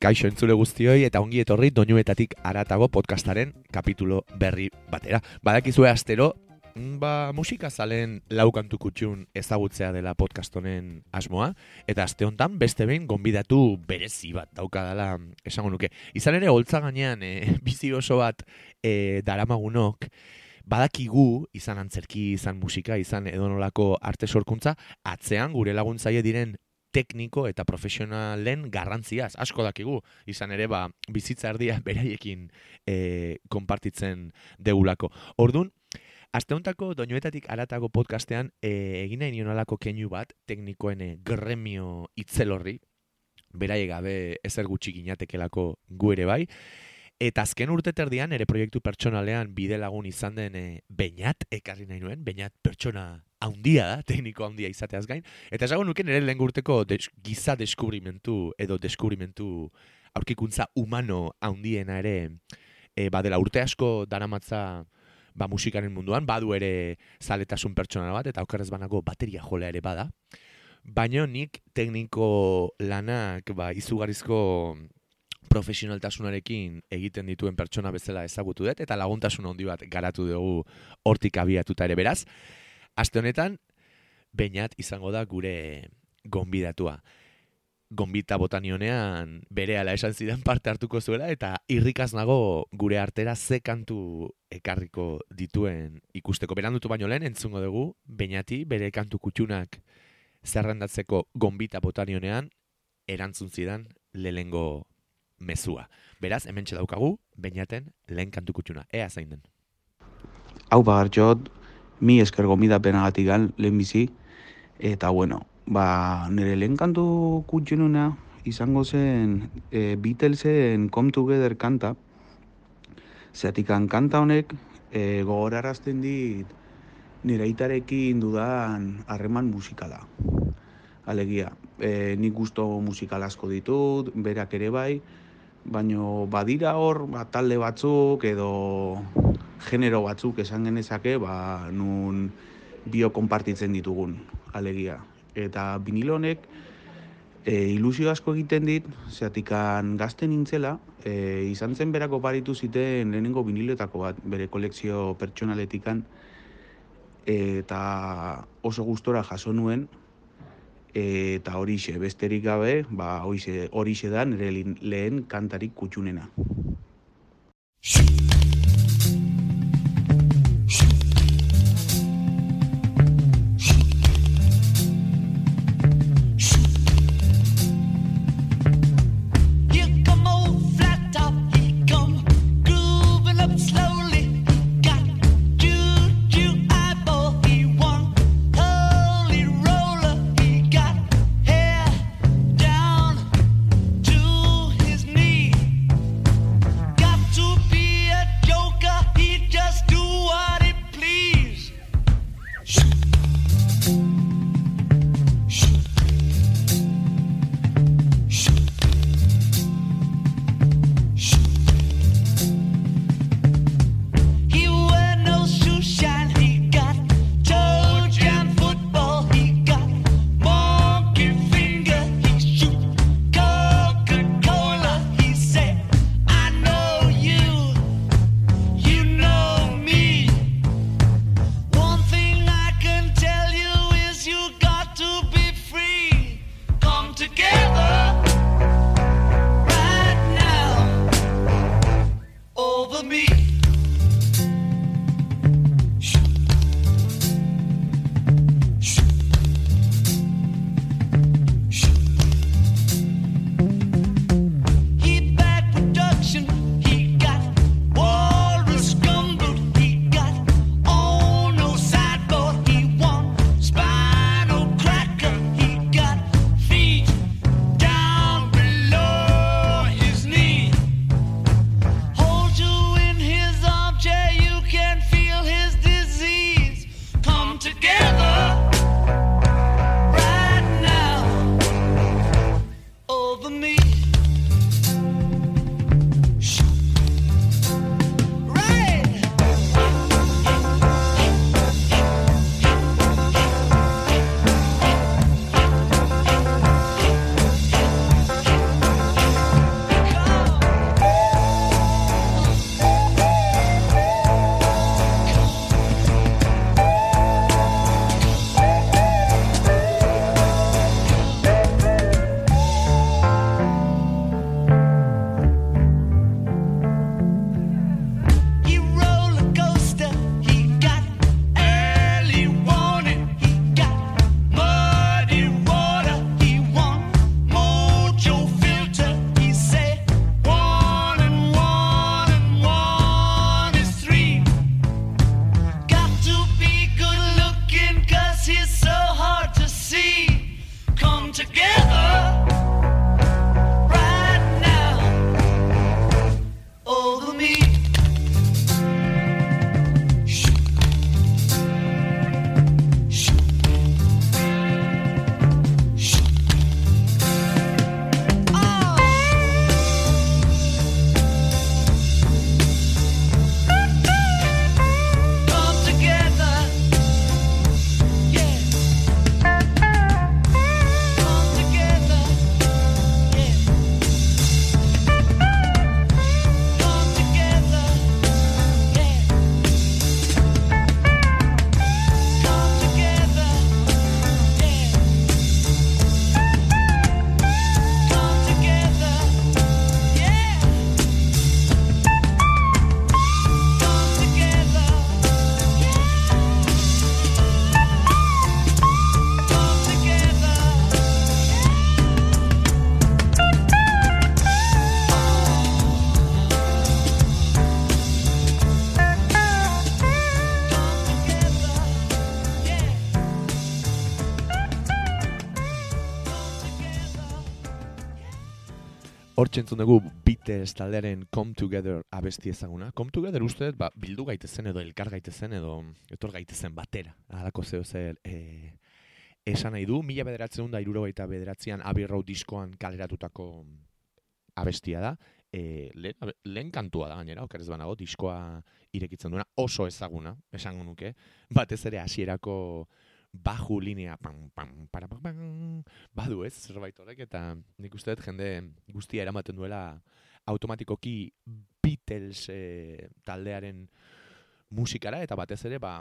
Kaixo entzule guztioi eta ongi etorri doinuetatik aratago podcastaren kapitulo berri batera. Badakizue astero, mm, ba, musika zalen laukantu kutxun ezagutzea dela podcast honen asmoa, eta aste honetan beste behin gonbidatu berezi bat daukadala esango nuke. Izan ere, holtza gainean, e, bizi oso bat e, daramagunok, badakigu, izan antzerki, izan musika, izan edonolako arte sorkuntza, atzean gure laguntzaile diren tekniko eta profesionalen garrantziaz, asko dakigu, izan ere, ba, bizitza erdia beraiekin e, konpartitzen deulako. Ordun Aste hontako doinuetatik aratago podcastean e, egin nahi nionalako keinu bat teknikoen e, gremio itzelorri, beraie gabe ezer gutxi ginatekelako gu ere bai, Eta azken urte terdian, ere proiektu pertsonalean bide lagun izan den e, bainat, ekarri nahi nuen, bainat pertsona haundia da, tekniko haundia izateaz gain. Eta esago nuken ere lehen urteko des, giza deskubrimentu edo deskubrimentu aurkikuntza humano haundiena ere e, badela urte asko daramatza ba, musikaren munduan, badu ere zaletasun pertsonal bat, eta okerrez banago bateria jolea ere bada. Baina nik tekniko lanak ba, izugarizko profesionaltasunarekin egiten dituen pertsona bezala ezagutu dut, eta laguntasun handi bat garatu dugu hortik abiatuta ere beraz. Aste honetan, bainat izango da gure gonbidatua. Gonbita botanionean bere ala esan zidan parte hartuko zuela, eta irrikaz nago gure artera ze kantu ekarriko dituen ikusteko. Berandutu baino lehen, entzungo dugu, bainati bere kantu kutxunak zerrendatzeko gonbita botanionean, erantzun zidan lehengo mezua. Beraz, hemen daukagu, bainaten lehen kantu kutxuna. Ea zain den. Hau bagar jot, mi esker gomida penagatik gan, lehen bizi. Eta bueno, ba, nire lehen kantu kutxununa izango zen e, Beatlesen Come Together kanta. Zeatikan kanta honek e, gogorarazten dit nire itarekin dudan harreman musikala. Alegia, e, nik gusto musikal asko ditut, berak ere bai, baino badira hor ba, talde batzuk edo genero batzuk esan genezake ba, nun bio konpartitzen ditugun alegia. Eta binilonek e, ilusio asko egiten dit, zeatikan gazten nintzela, e, izan zen berako paritu ziten lehenengo biniloetako bat, bere kolekzio pertsonaletikan, eta oso gustora jaso nuen, eta horixe besterik gabe, ba horixe horixe da nire lehen kantarik kutxunena. Entzun dugu Beatles taldearen Come Together abesti ezaguna. Come Together uste, ba, bildu gaitezen edo elkar gaitezen edo etor gaitezen batera. Alako zeo zer e, esan nahi du. Mila bederatzen da iruro bederatzean Abbey Road diskoan kaleratutako abestia da. E, lehen, lehen kantua da gainera, okerez banago, diskoa irekitzen duena oso ezaguna, esango nuke. Batez ere hasierako baju linea pam, pam, para, pam, badu ez, zerbait horrek, eta nik uste dut jende guztia eramaten duela automatikoki Beatles e, taldearen musikara, eta batez ere, ba,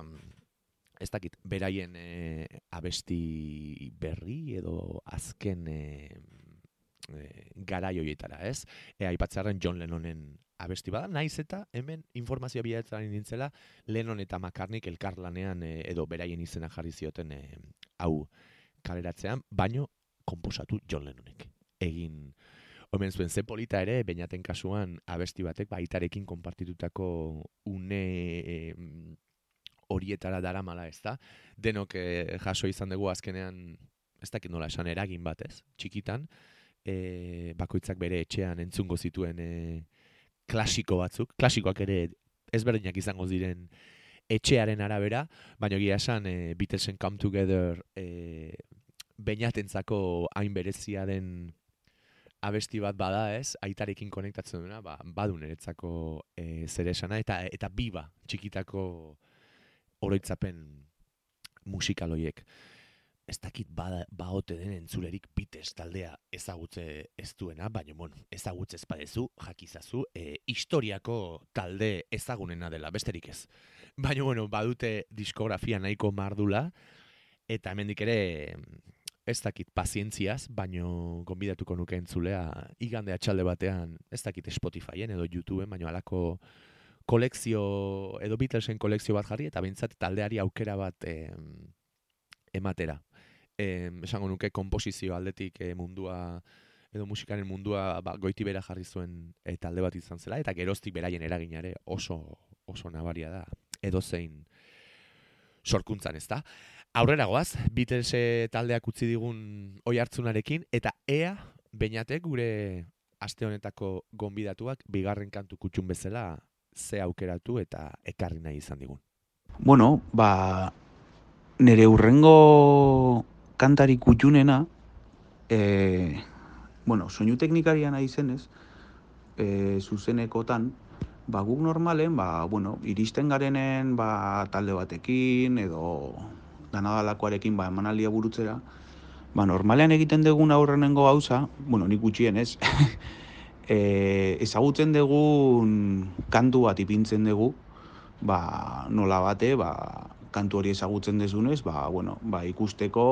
ez dakit, beraien e, abesti berri edo azken e, e, garai horietara, ez? E, aipatzaren John Lennonen abesti bada, naiz eta hemen informazioa bilatzen nintzela Lennon eta McCartney elkarlanean e, edo beraien izena jarri zioten e, hau kaleratzean, baino konposatu John Lennonek. Egin Omen zuen, ze polita ere, bainaten kasuan abesti batek baitarekin konpartitutako une e, horietara dara mala ez da. Denok e, jaso izan dugu azkenean, ez dakit nola esan eragin batez, txikitan, e, bakoitzak bere etxean entzungo zituen e, klasiko batzuk, klasikoak ere ezberdinak izango ziren etxearen arabera, baina gira esan e, Beatlesen Come Together e, bainatentzako hain berezia den abesti bat bada ez, aitarekin konektatzen duena, ba, badu niretzako e, zer esana, eta, eta biba txikitako oroitzapen musikaloiek ez dakit ba, baote den entzulerik Beatles taldea ezagutze ez duena, baina bueno, ezagutze ez badezu, jakizazu, e, historiako talde ezagunena dela, besterik ez. Baina bueno, badute diskografia nahiko mardula, eta hemendik ere ez dakit pazientziaz, baino gonbidatuko nuke entzulea igande atxalde batean, ez dakit Spotifyen edo YouTubeen, baino alako kolekzio, edo Beatlesen kolekzio bat jarri, eta bintzat taldeari aukera bat ematera eh, esango nuke komposizio aldetik eh, mundua edo musikaren mundua ba, goiti bera jarri zuen e, talde bat izan zela, eta geroztik beraien eraginare oso, oso nabaria da, edo zein sorkuntzan ez da. Aurrera goaz, Beatles taldeak utzi digun oi hartzunarekin, eta ea, bainatek gure aste honetako gonbidatuak bigarren kantu kutxun bezala ze aukeratu eta ekarri nahi izan digun. Bueno, ba, nere urrengo kantari kutxunena, e, bueno, soinu teknikarian nahi zenez, e, zuzenekotan, ba, guk normalen, ba, bueno, iristen garenen ba, talde batekin, edo danadalakoarekin ba, emanaldia burutzera, ba, normalean egiten dugun aurrenengo gauza, bueno, nik gutxien ez, e, ezagutzen dugun kantu bat ipintzen dugu, ba, nola bate, ba, kantu hori ezagutzen dezunez, ba, bueno, ba, ikusteko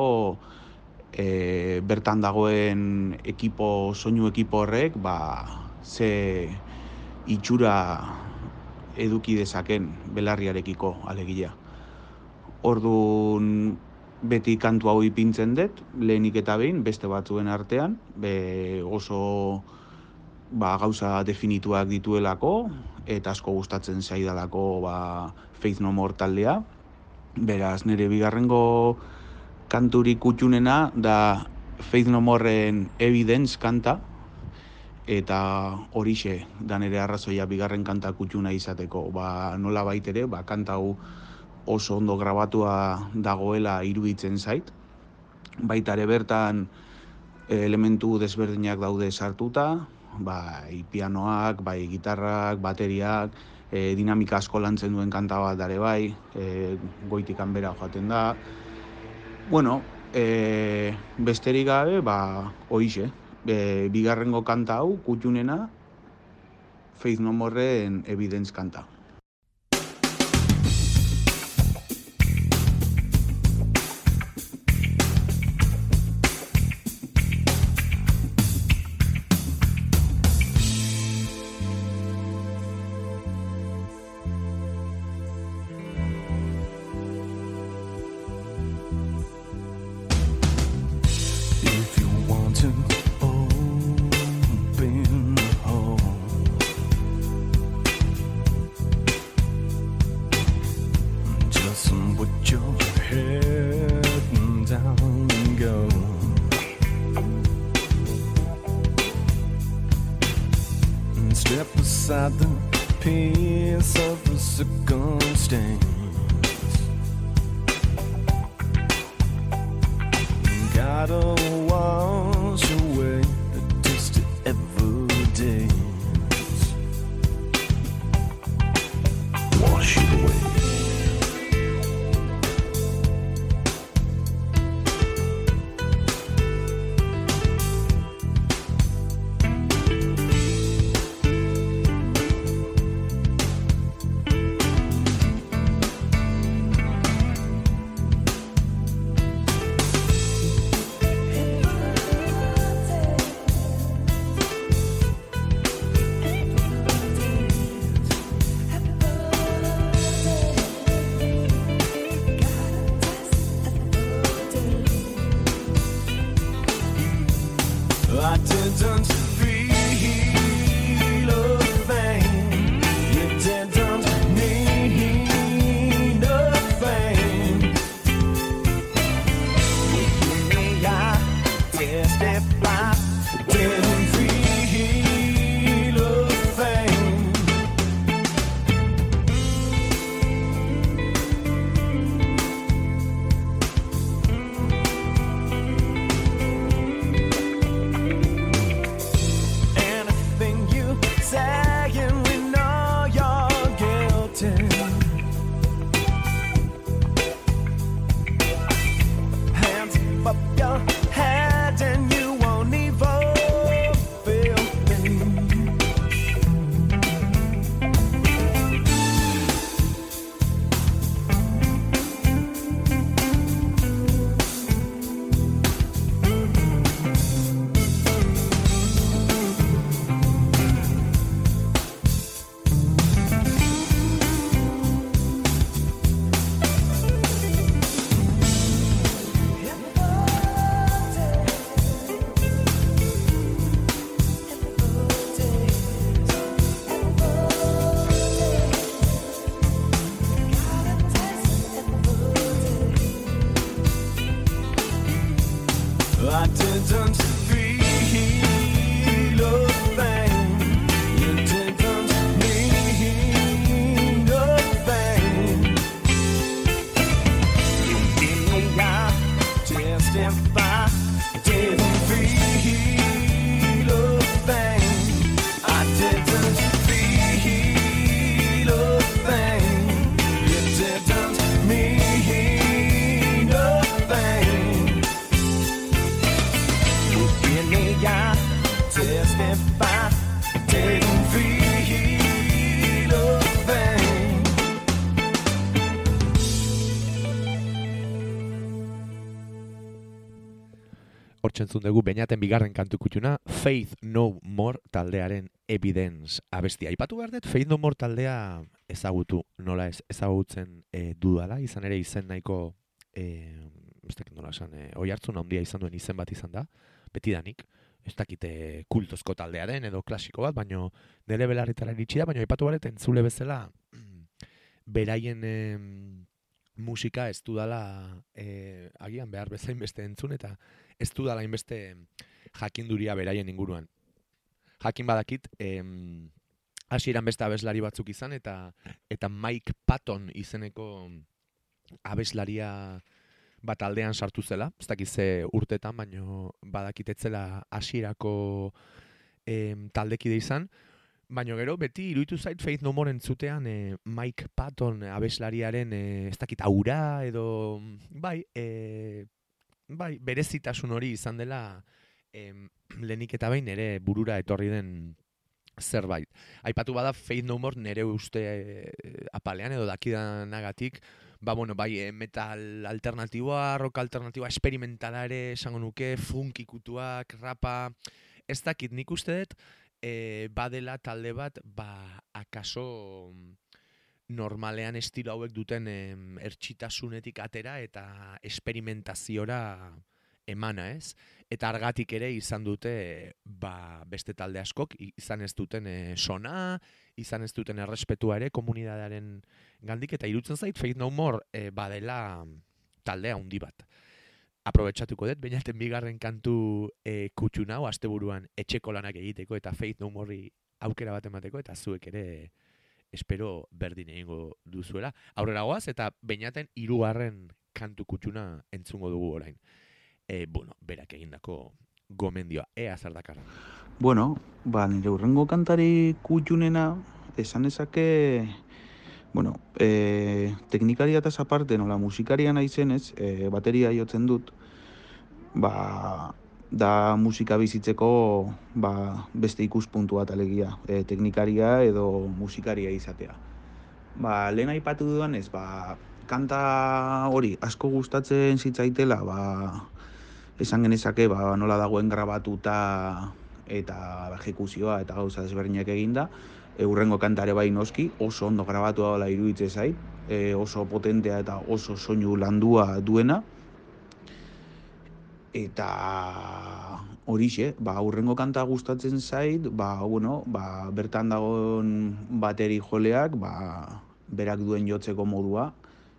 e, bertan dagoen ekipo, soinu ekipo horrek, ba, ze itxura eduki dezaken belarriarekiko alegia. Orduan beti kantu hau ipintzen dut, lehenik eta behin, beste batzuen artean, be oso ba, gauza definituak dituelako, eta asko gustatzen zaidalako ba, Faith No More taldea, Beraz, nire bigarrengo kanturi kutxunena da Faith No Moreen Evidence kanta, eta horixe da nire arrazoia bigarren kanta kutxuna izateko. Ba, nola baitere, ba, kanta hau oso ondo grabatua dagoela iruditzen zait. Baita ere bertan elementu desberdinak daude sartuta, bai pianoak, bai gitarrak, bateriak, e, dinamika asko lantzen duen kanta bat dare bai, e, goitik bera joaten da. Bueno, e, besterik gabe, ba, oixe, e, bigarrengo kanta hau, kutxunena, Faith No Moreen Evidence kanta. shadow Hortzentzun dugu bainaten bigarren kantu kutxuna, Faith No More taldearen Evidence abestia. Aipatu behar dut, Faith No More taldea ezagutu, nola ez, ezagutzen e, dudala, izan ere izen nahiko, e, ez dakit nola esan, e, oi hartzun handia izan duen izen bat izan da, betidanik, ez dakite kultozko taldea den edo klasiko bat, baino nire belarritara iritsi da, baino aipatu behar dut, entzule bezala, beraien em, musika ez dudala e, agian behar bezain beste entzun eta ez dudala inbeste jakinduria beraien inguruan. Jakin badakit, em, hasieran beste abeslari batzuk izan eta eta Mike Patton izeneko abeslaria bat aldean sartu zela, ez dakit ze urtetan, baino badakit ez zela hasierako em, taldekide izan, Baina gero, beti iruditu zait Faith No More entzutean eh, Mike Patton abeslariaren eh, ez dakit aura edo bai, eh, bai, berezitasun hori izan dela em, lehenik eta behin ere burura etorri den zerbait. Aipatu bada Faith No More nere uste apalean edo dakidanagatik ba, bueno, bai, eh, metal alternatiboa, rock alternatiboa, experimentala ere esango nuke, funk ikutuak, rapa, ez dakit nik uste dut, e, badela talde bat, ba, akaso mm, normalean estilo hauek duten em, ertxitasunetik atera eta esperimentaziora emana, ez? Eta argatik ere izan dute ba, beste talde askok, izan ez duten e, sona, izan ez duten errespetua ere komunidadearen gandik, eta irutzen zait Faith No More e, badela taldea handi bat. Aprobetxatuko dut, bainaten bigarren kantu e, kutxun hau, asteburuan etxeko lanak egiteko eta Faith No More aukera bat emateko eta zuek ere espero berdin egingo duzuela. Aurrera goaz eta beinaten hirugarren kantu kutxuna entzungo dugu orain. E, bueno, berak egindako gomendioa, ea zer dakarra. Bueno, ba, nire urrengo kantari kutxunena, esan ezake, bueno, e, teknikaria eta aparte, nola musikaria naizenez, e, bateria jotzen dut, ba, da musika bizitzeko ba, beste ikuspuntu bat alegia, e, teknikaria edo musikaria izatea. Ba, lehen aipatu dudan ez, ba, kanta hori asko gustatzen zitzaitela, ba, esan genezake ba, nola dagoen grabatuta eta ejekuzioa eta gauza desberdinak eginda. E, urrengo kantare bai noski, oso ondo grabatu dela iruditze zait, e, oso potentea eta oso soinu landua duena. Eta horixe, ba, urrengo kanta gustatzen zait, ba, bueno, ba, bertan dagoen bateri joleak, ba, berak duen jotzeko modua,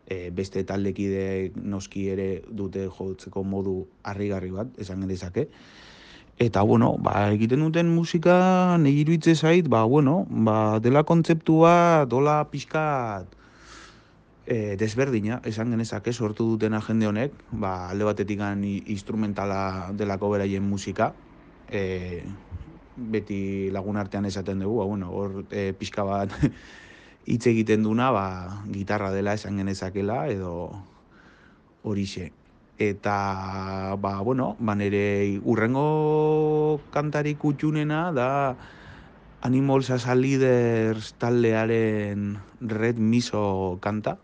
e, beste taldekideek noski ere dute jotzeko modu harrigarri bat, esan genezake. Eta, bueno, ba, egiten duten musika nahi iruitze zait, ba, bueno, ba, dela kontzeptua, dola pixkat e, desberdina, esan genezake sortu duten jende honek, ba, alde batetik instrumentala delako beraien musika, e, beti lagun artean esaten dugu, ba, bueno, hor e, pixka bat hitz egiten duna, ba, gitarra dela esan genezakela, edo horixe. Eta, ba, bueno, ba, nire urrengo kantari kutxunena da Animals as a Leaders taldearen Red Miso kanta.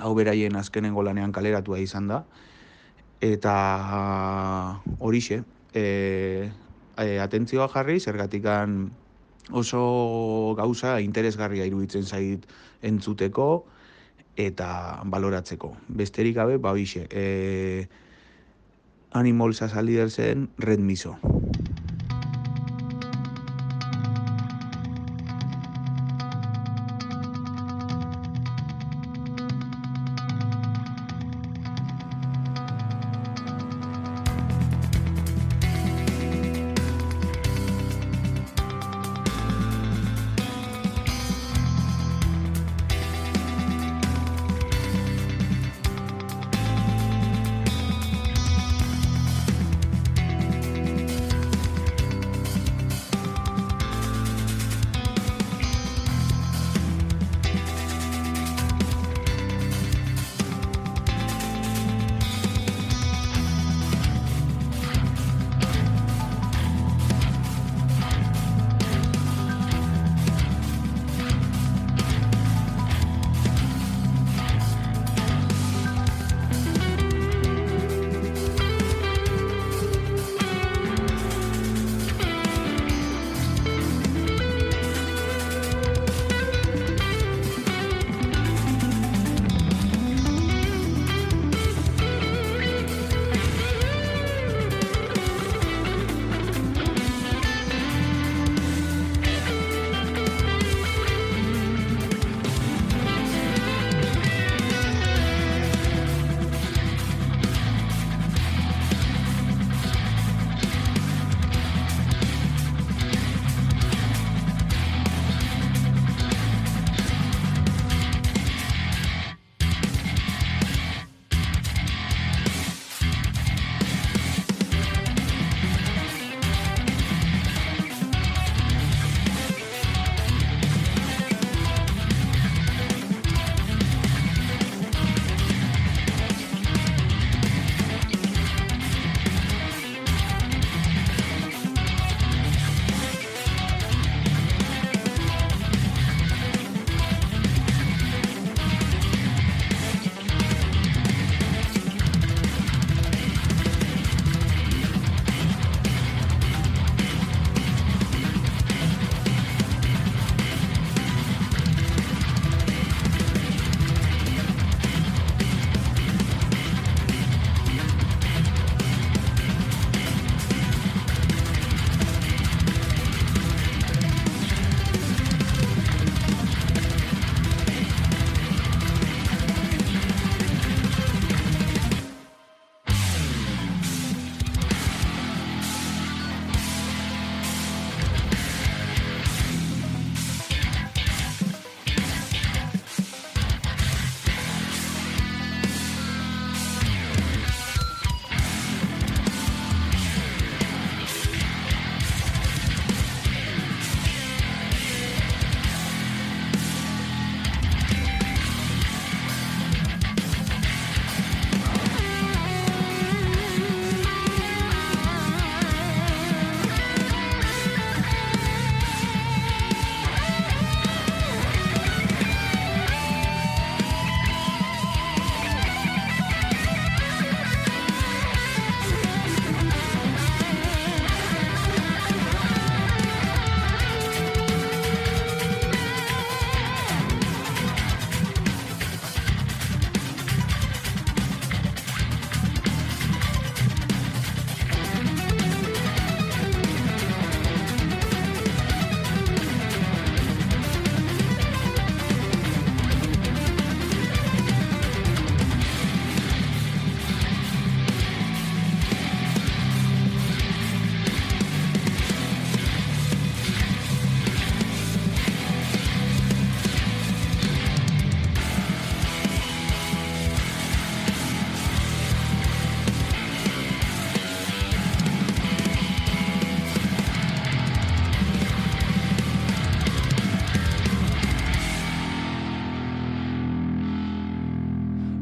Hau beraien azkenengo lanean kaleratua izan da. Eta horixe, e, e, atentzioa jarri, zergatikan oso gauza interesgarria iruditzen zait entzuteko eta baloratzeko. Besterik gabe, ba hoixe, e, Animals as a Leadersen Red Miso.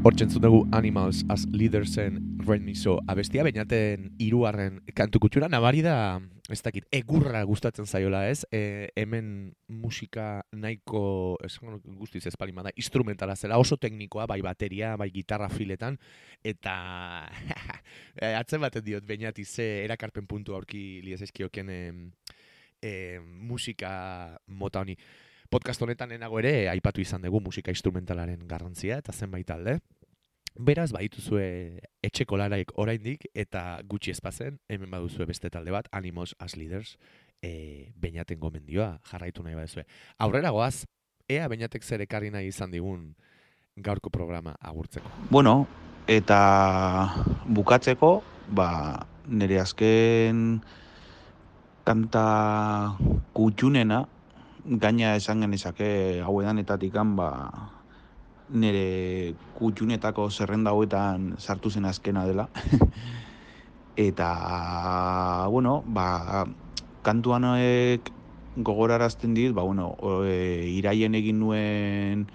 Hortzen dugu Animals as Leadersen Red Miso abestia, bainaten iruarren kantu kutxura, nabari da, ez dakit, egurra gustatzen zaiola ez, e, hemen musika nahiko, nuke guztiz ez palima da, instrumentala zela, oso teknikoa, bai bateria, bai gitarra filetan, eta e, atzen baten diot, bainati ze erakarpen puntu aurki liez eskioken e, e, musika mota honi. Podcast honetan enago ere aipatu izan dugu musika instrumentalaren garrantzia eta zenbait alde. Beraz, baituzue etxeko laraik oraindik eta gutxi espazen, hemen baduzue beste talde bat, Animos as Leaders, e, bainaten gomendioa, jarraitu nahi baduzue. Aurrera goaz, ea bainatek zer ekarri nahi izan digun gaurko programa agurtzeko. Bueno, eta bukatzeko, ba, nire azken kanta kutxunena, gaina esan genezake hauedanetatikan, ba, nire kutxunetako zerrenda hauetan sartu zen azkena dela. eta, bueno, ba, kantuan hoek gogorarazten dit, ba, bueno, e, iraien egin nuen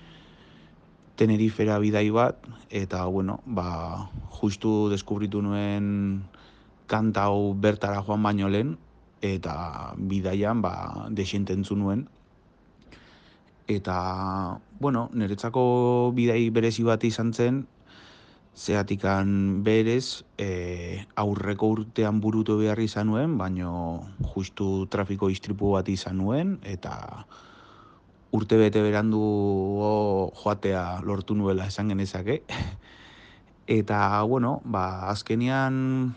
Tenerifera bidai bat, eta, bueno, ba, justu deskubritu nuen kanta hau bertara joan baino lehen, eta bidaian, ba, desintentzu nuen, eta, bueno, niretzako bidai berezi bat izan zen, zeatikan berez, e, aurreko urtean burutu behar izan nuen, baino justu trafiko istripu bat izan nuen, eta urte bete berandu joatea lortu nuela esan genezake. Eta, bueno, ba, azkenian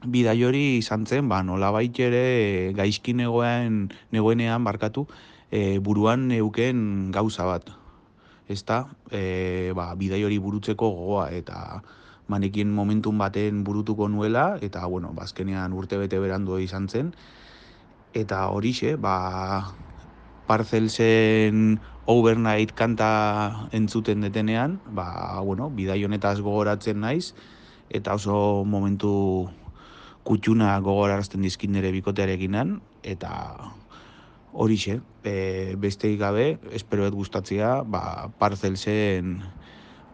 bidai hori izan zen, ba, nola ere gaizki negoen, negoenean barkatu, e, buruan neuken gauza bat. Ezta, e, ba, bidai hori burutzeko gogoa eta manekin momentun baten burutuko nuela eta bueno, bazkenean urte bete berandu izan zen eta horixe, ba Parcelsen Overnight kanta entzuten detenean, ba, bueno, bidai honetaz gogoratzen naiz eta oso momentu kutxuna gogorarazten dizkin nire bikotearekinan eta horixe, e, besteik gabe, espero et gustatzea, ba, parzelzen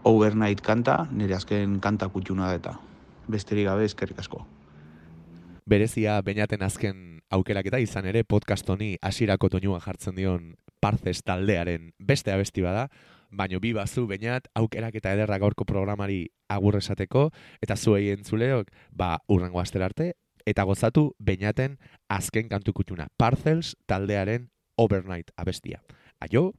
overnight kanta, nire azken kanta kutxuna eta besterik gabe eskerrik asko. Berezia, bainaten azken aukeraketa izan ere podcast honi hasierako toinua jartzen dion Parces taldearen beste abesti bada, baino bi bazu bainat aukeraketa ederra gaurko programari agurresateko eta zuei entzuleok ba urrengo arte eta gozatu bainaten azken kantu kutxuna. Parcels taldearen Overnight abestia. Aio!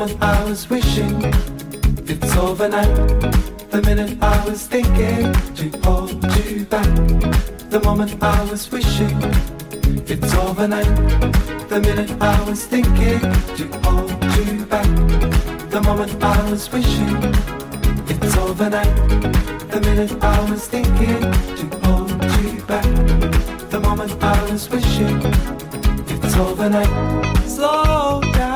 Moment I was wishing it's overnight. The minute I was thinking to hold you back, the moment I was wishing it's overnight. The minute I was thinking to hold you back, the moment I was wishing it's overnight. The minute I was thinking to hold you back. The moment I was wishing it's overnight. Slow down,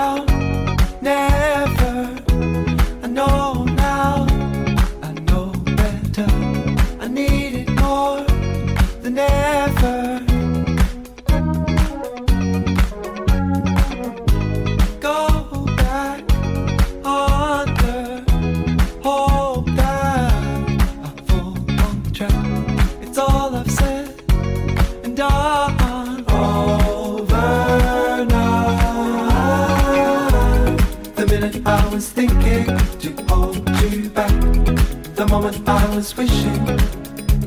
I was wishing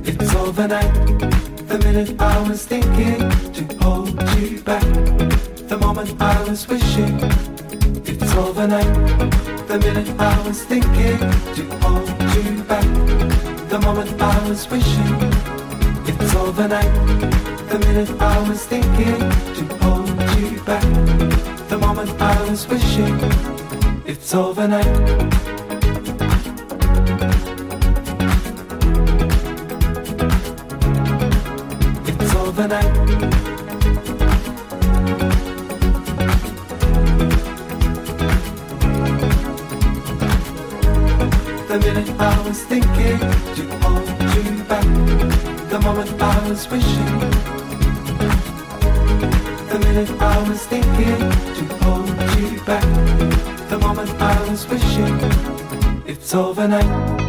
it's overnight. The The minute I was thinking to hold you back. The moment I was wishing it's overnight. The minute I was thinking to hold you back. The moment I was wishing it's overnight. The minute I was thinking to hold you back. The moment I was wishing it's overnight. The minute I was thinking to hold you back. The moment I was wishing. The minute I was thinking to hold you back. The moment I was wishing. It's overnight.